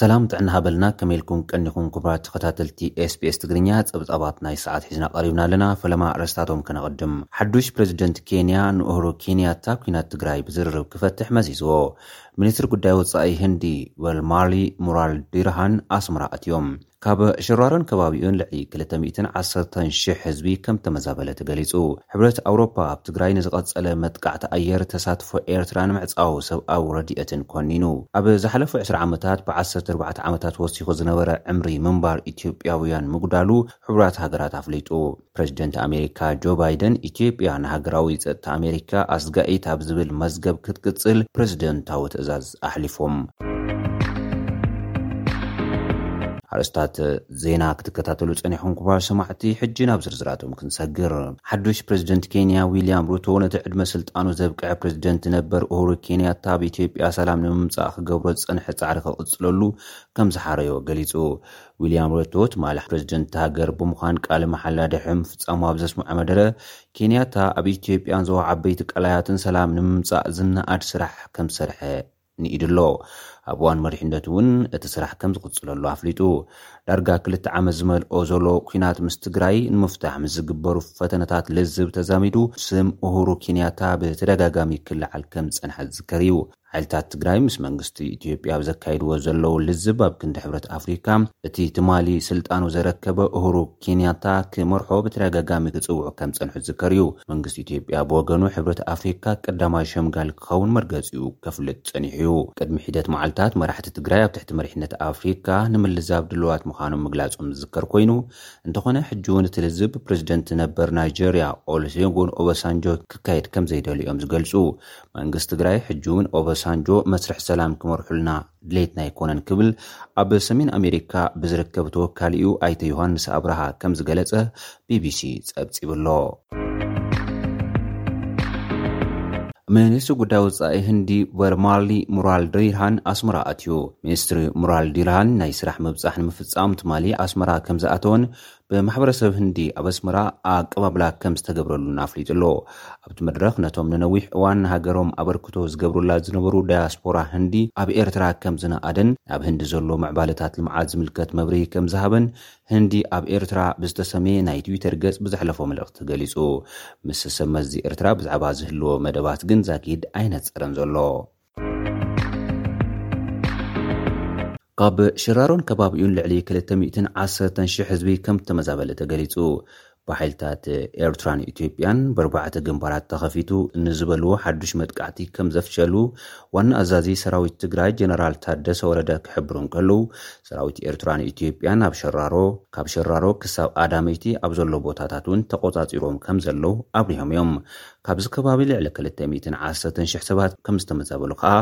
ሰላም ጥዕና ሃበልና ከመይ ኢልኩም ቀኒኹም ክቡራት ተኸታተልቲ ኤስቢኤስ ትግርኛ ጸብጻባት ናይ ሰዓት ሒዝና ቀሪብና ኣለና ፈለማ ኣርእስታቶም ከነቐድም ሓዱሽ ፕረዚደንት ኬንያ ንኡህሩ ኬንያታ ኩናት ትግራይ ብዝርርብ ክፈትሕ መዚዝዎ ሚኒስትሪ ጉዳይ ወጻኢ ህንዲ ወልማሊ ሙራል ዲርሃን ኣስመራ ኣትዮም ካብ ሽራሮን ከባቢኡን ልዕሊ ክልተ ሚእትን ዓሰርተን ሽሕ ህዝቢ ከም ተመዛበለ ተገሊጹ። ሕብረት ኣውሮፓ ኣብ ትግራይ ንዝቐጸለ መጥቃዕቲ ኣየር ተሳትፎ ኤርትራ ንምዕጻው ሰብኣዊ ረዲኤትን ኮኒኑ። ኣብ ዝሓለፉ ዕስራ ዓመታት ብዓሰርተ ኣርባዕተ ዓመታት ወሲኹ ዝነበረ ዕምሪ ምንባር ኢትዮጵያውያን ምጉዳሉ ሕቡራት ሃገራት ኣፍሊጡ። ፕረዚደንት ኣሜሪካ ጆ ባይደን፣ ኢትዮጵያ ንሃገራዊ ጸጥታ ኣሜሪካ ኣስጋኢት ኣብ ዝብል መዝገብ ክትቅጽል ፕረዚደንታዊ ትእዛዝ ኣሕሊፎም። ኣርእስታት ዜና ክትከታተሉ ጸኒሕኩም ክቡራት ሰማዕቲ፣ ሕጂ ናብ ዝርዝራቶም ክንሰግር። ሓዱሽ ፕረዚደንት ኬንያ ዊልያም ሩቶ፣ ነቲ ዕድመ ስልጣኑ ዘብቅዐ ፕረዚደንት ነበር ኡሁሩ ኬንያታ ኣብ ኢትዮጵያ ሰላም ንምምጻእ ክገብሮ ዝጸንሐ ጻዕሪ ክቕጽለሉ ከምዝሓረዮ ገሊጹ። ዊልያም ሩቶ ትማሊ ፕረዚደንት እታ ሃገር ብምዃን ቃለ መሓላ ድሕሪ ምፍጻሙ ኣብ ዘስምዖ መደረ፣ ኬንያታ ኣብ ኢትዮጵያን ዞባ ዓበይቲ ቀላያትን ሰላም ንምምጻእ ዝነኣድ ስራሕ ከም ዝሰርሐ ንኢዱ'ሎ። ኣብ እዋን መሪሕነቱ'ውን እቲ ስራሕ ከም ዝቕጽለሉ ኣፍሊጡ። ዳርጋ ክልተ ዓመት ዝመልኦ ዘሎ ኲናት ምስ ትግራይ ንምፍታሕ ምስ ዝግበሩ ፈተነታት ልዝብ ተዛሚዱ ስም ኡሁሩ ኬንያታ ብተደጋጋሚ ክለዓል ከም ዝጸንሐ ዝዝከር እዩ። ሓይልታት ትግራይ ምስ መንግስቲ ኢትዮጵያ ኣብ ዘካይድዎ ዘለዉ ልዝብ ኣብ ክንዲ ሕብረት ኣፍሪካ እቲ ትማሊ ስልጣኑ ዘረከበ ኡሁሩ ኬንያታ ክመርሖ ብተደጋጋሚ ክጽውዑ ከም ዝጸንሑ ዝዝከር እዩ። መንግስቲ ኢትዮጵያ ብወገኑ ሕብረት ኣፍሪካ ቀዳማይ ሸምጋሊ ክኸውን መርገጺኡ ከፍልጥ ጸኒሑ እዩ። ቅድሚ ሒደት መዓልታት መራሕቲ ትግራይ ኣብ ትሕቲ መሪሕነት ኣፍሪካ ንምልዛብ ድሉዋት ምዃኖም ምግላጾም ዝዝከር ኮይኑ እንተኾነ ሕጂ'ውን እቲ ልዝብ ብፕረዚደንት ነበር ናይጀርያ ኦሉሴጉን ኦበሳንጆ ክካየድ ከም ዘይደልዩ እዮም ዝገልጹ። መንግስቲ ትግራይ ሕጂ'ውን ኦበሳንጆ መስርሕ ሰላም ክመርሑልና ድሌትና ኣይኮነን ክብል ኣብ ሰሜን ኣሜሪካ ብዝርከብ ተወካሊኡ ኣይተ ዮሃንስ ኣብርሃ ከምዝገለጸ ቢቢሲ ጸብጺቡ'ሎ። ሚኒስትሪ ጉዳይ ወፃኢ ህንዲ ቨርማሊ ሙራል ድሪርሃን ኣስመራ ኣትዩ። ሚኒስትሪ ሙራል ዲርሃን ናይ ስራሕ ምብጻሕ ንምፍጻም ትማሊ ኣስመራ ከምዝኣተወን ብማሕበረሰብ ህንዲ ኣብ ኣስመራ ኣቀባብላ ከም ዝተገብረሉን ኣፍሊጡ ኣሎ። ኣብቲ መድረኽ ነቶም ንነዊሕ እዋን ንሃገሮም ኣበርክቶ ዝገብሩላ ዝነበሩ ዳያስፖራ ህንዲ ኣብ ኤርትራ ከም ዝነኣደን ናብ ህንዲ ዘሎ ምዕባለታት ልምዓት ዝምልከት መብርሂ ከም ዝሃበን ህንዲ ኣብ ኤርትራ ብዝተሰምየ ናይ ትዊተር ገጽ ብዘሕለፎ መልእኽቲ ገሊጹ። ምስ ሰብ መዚ ኤርትራ ብዛዕባ ዝህልዎ መደባት ግን ዛጊድ ኣይነጸረን ዘሎ። ካብ ሽራሮን ከባቢኡን ልዕሊ ክልተ ሚእትን ዓሰርተን ሽሕ ህዝቢ ከም እተመዛበለ ተገሊጹ። ብሓይልታት ኤርትራን ኢትዮጵያን በርባዕተ ግንባራት ተኸፊቱ ንዝበልዎ ሓዱሽ መጥቃዕቲ ከም ዘፍሸሉ ዋና ኣዛዚ ሰራዊት ትግራይ ጀነራል ታደሰ ወረደ ክሕብሩ እንከሉ ሰራዊት ኤርትራን ኢትዮጵያን ኣብ ሸራሮ ካብ ሸራሮ ክሳብ ኣዳመይቲ ኣብ ዘሎ ቦታታት እውን ተቆጻጺሮም ከም ዘለዉ ኣብሪሆም እዮም። ካብዚ ከባቢ ልዕሊ ክልተ ሚእትን ዓሰርተን ሽሕ ሰባት ከምዝተመዛበሉ ከኣ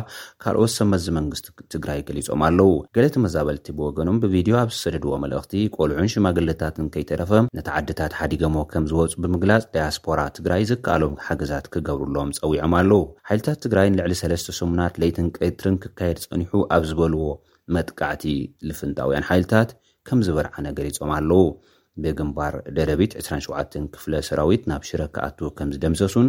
ካልኦት ሰብመዚ መንግስቲ ትግራይ ገሊጾም ኣለዉ። ገለ ተመዛበልቲ ብወገኖም ብቪድዮ ኣብ ዝሰደድዎ መልእኽቲ፣ ቆልዑን ሽማግለታትን ከይተረፈ ነቲ ዓድታት ሓዲገሞ ከምዝወጹ ብምግላጽ ዳያስፖራ ትግራይ ዝከኣሎም ሓገዛት ክገብሩሎም ጸዊዖም ኣለዉ። ሓይልታት ትግራይ ንልዕሊ ሰለስተ ሰሙናት ለይትን ቀትርን ክካየድ ጸኒሑ ኣብ ዝበልዎ መጥቃዕቲ ልፍንታውያን ሓይልታት ከምዝበርዓነ ገሊጾም ኣለዉ። ብግንባር ደደቢት ዕስራን ሸውዓተን ክፍለ ሰራዊት ናብ ሽረ ክኣትው ከምዝደምሰሱን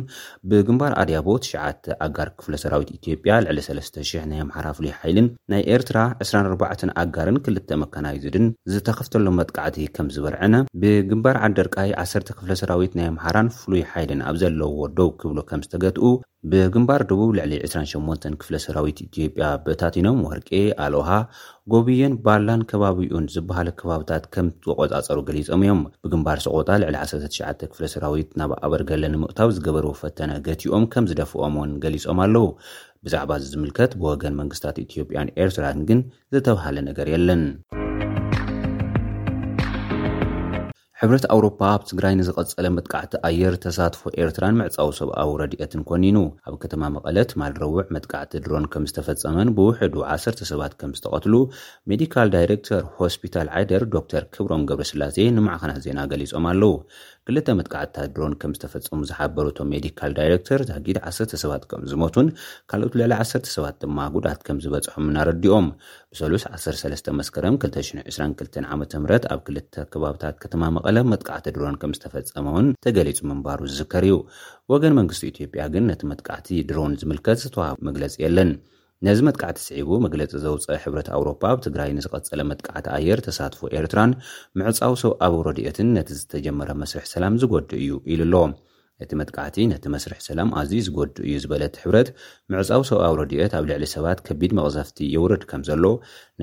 ብግንባር ኣድያቦ ትሽዓተ ኣጋር ክፍለ ሰራዊት ኢትዮጵያ ልዕሊ ሰለስተ ሽሕ ናይ ኣምሓራ ፍሉይ ሓይልን ናይ ኤርትራ ዕስራን ኣርባዕተን ኣጋርን ክልተ መካናይዝድን ዝተኸፍተሎም መጥቃዕቲ ከምዝበርዐነ ብግንባር ዓደርቃይ ዓሰርተ ክፍለ ሰራዊት ናይ ኣምሓራን ፍሉይ ሓይልን ኣብ ዘለውዎ ደው ክብሉ ከምዝተገትኡ ብግንባር ደቡብ ልዕሊ ዕስራን ሸሞንተን ክፍለ ሰራዊት ኢትዮጵያ በታቲኖም ወርቄ፣ ኣልኦሃ፣ ጎብዬን ባላን ከባቢኡን ዝበሃለ ከባብታት ከም ዝተቖፃፀሩ ገሊፆም እዮም። ብግንባር ሰቖጣ ልዕሊ ዓሰርተ ትሽዓተ ክፍለ ሰራዊት ናብ ኣበርገለ ንምእታው ዝገበርዎ ፈተነ ገቲኦም ከም ዝደፍኦም እውን ገሊፆም ኣለው። ብዛዕባ እዚ ዝምልከት ብወገን መንግስታት ኢትዮጵያን ኤርትራን ግን ዝተብሃለ ነገር የለን። ሕብረት ኣውሮፓ ኣብ ትግራይ ንዝቐጸለ መጥቃዕቲ ኣየር ተሳትፎ ኤርትራን ምዕጻው ሰብኣዊ ረድኤትን ኮኒኑ። ኣብ ከተማ መቐለ ትማል ረቡዕ መጥቃዕቲ ድሮን ከምዝተፈጸመን ብውሕዱ ዓሰርተ ሰባት ከምዝተቐትሉ ሜዲካል ዳይሬክተር ሆስፒታል ዓይደር ዶክተር ክብሮም ገብረስላሴ ንማዕኸናት ዜና ገሊጾም ኣለዉ። ክልተ መጥቃዕትታት ድሮን ከምዝተፈጸሙ ዝሓበሩ እቶም ሜዲካል ዳይሬክተር ዛጊድ ዓሰርተ ሰባት ከምዝሞቱን ካልኦት ልዕሊ ዓሰርተ ሰባት ድማ ጉድኣት ከምዝበጽሖምን ኣረዲኦም። ብሰሉስ ዓሰርተ ሰለስተ መስከረም ክልተ ሽሕ ዕስራን ክልተን ዓመተ ምህረት ኣብ ክልተ ከባብታት ከተማ መቐለ መጥቃዕቲ ድሮን ከምዝተፈጸመ'ውን ተገሊጹ ምንባሩ ዝዝከር እዩ። ብወገን መንግስቲ ኢትዮጵያ ግን ነቲ መጥቃዕቲ ድሮን ዝምልከት ዝተዋህበ መግለጺ የለን። ነዚ መጥቃዕቲ ስዒቡ መግለጺ ዘውጸኣ ሕብረት ኣውሮፓ ኣብ ትግራይ ንዝቐጸለ መጥቃዕቲ ኣየር ተሳትፎ ኤርትራን ምዕጻው ሰብኣዊ ረድኤትን ነቲ ዝተጀመረ መስርሕ ሰላም ዝጎድእ እዩ ኢሉ'ሎ። እቲ መጥቃዕቲ ነቲ መስርሕ ሰላም ኣዝዩ ዝጎድእ እዩ ዝበለ እቲ ሕብረት፣ ምዕጻው ሰብኣዊ ረድኤት ኣብ ልዕሊ ሰባት ከቢድ መቕዘፍቲ የውርድ ከምዘሎ፣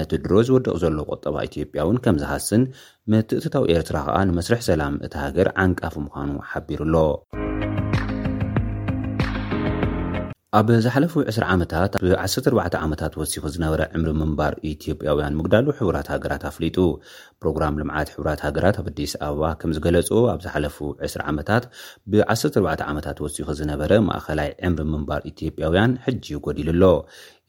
ነቲ ድሮ ዝወድቕ ዘሎ ቁጠባ ኢትዮጵያ'ውን ከምዝሃስን፣ ምትእትታው ኤርትራ ከኣ ንመስርሕ ሰላም እታ ሃገር ዓንቃፊ ምዃኑ ሓቢሩ'ሎ። ኣብ ዝሓለፉ ዕስራ ዓመታት ብ ዓሰርተ ኣርባዕተ ዓመታት ወሲኹ ዝነበረ ዕምሪ ምንባር ኢትዮጵያውያን ምግዳሉ ሕቡራት ሃገራት ኣፍሊጡ። ፕሮግራም ልምዓት ሕቡራት ሃገራት ኣብ ኣዲስ ኣበባ ከም ዝገለፆ ኣብ ዝሓለፉ ዕስራ ዓመታት ብ ዓሰርተ ኣርባዕተ ዓመታት ወሲኹ ዝነበረ ማእኸላይ ዕምሪ ምንባር ኢትዮጵያውያን ሕጂ ጎዲሉ ኣሎ።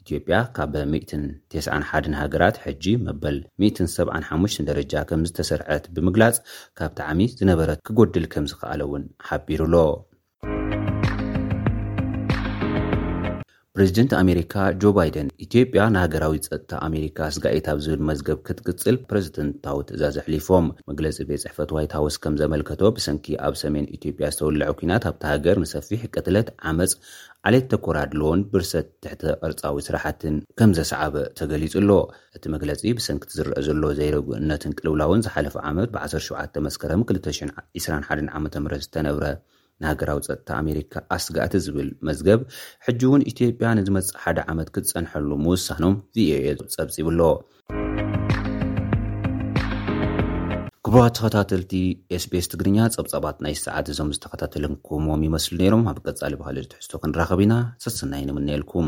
ኢትዮጵያ ካብ ሚእትን ቴስዓን ሓደን ሃገራት ሕጂ መበል ሚእትን ሰብዓን ሓሙሽተን ደረጃ ከም ዝተሰርዐት ብምግላፅ ካብቲ ዓሚ ዝነበረት ክጎድል ከም ዝኸኣለ እውን ሓቢሩ ኣሎ። ፕሬዚደንት ኣሜሪካ ጆ ባይደን ኢትዮጵያ ንሃገራዊ ጸጥታ ኣሜሪካ ስጋኤት ኣብ ዝብል መዝገብ ክትቅጽል ፕሬዚደንታዊ ትእዛዝ ኣሕሊፎም። መግለጺ ቤት ጽሕፈት ዋይት ሃውስ ከም ዘመልከቶ ብሰንኪ ኣብ ሰሜን ኢትዮጵያ ዝተወልዐ ኲናት ኣብታ ሃገር ንሰፊሕ ቅትለት፣ ዓመጽ፣ ዓሌት ተኮር ኣድልዎን ብርሰት ትሕተ ቅርጻዊ ስራሕትን ከም ዘስዓበ ተገሊጹ ኣሎ። እቲ መግለጺ፣ ብሰንኪ'ቲ ዝረኣ ዘሎ ዘይርጉእነትን ቅልውላውን ዝሓለፈ ዓመት ብ ዓሰርተ ሸውዓተ መስከረም ክልተ ሽሕን ዕስራን ሓደን ዓመተ ምህረት ዝተነብረ ንሃገራዊ ጸጥታ ኣሜሪካ ኣስጋእቲ ዝብል መዝገብ ሕጂ'ውን ኢትዮጵያ ንዝመጽእ ሓደ ዓመት ክትጸንሐሉ ምውሳኑ ቪኦኤ ጸብጺቡ'ሎ። ክቡራት ተኸታተልቲ ኤስቢኤስ ትግርኛ ጸብጻባት ናይ ሰዓት እዞም ዝተኸታተልኩምዎም ይመስሉ ነይሮም። ኣብ ቀጻሊ ብኻልእ ትሕዝቶ ክንራኸብ ኢና። ሰሰናዩ ንምነየልኩም።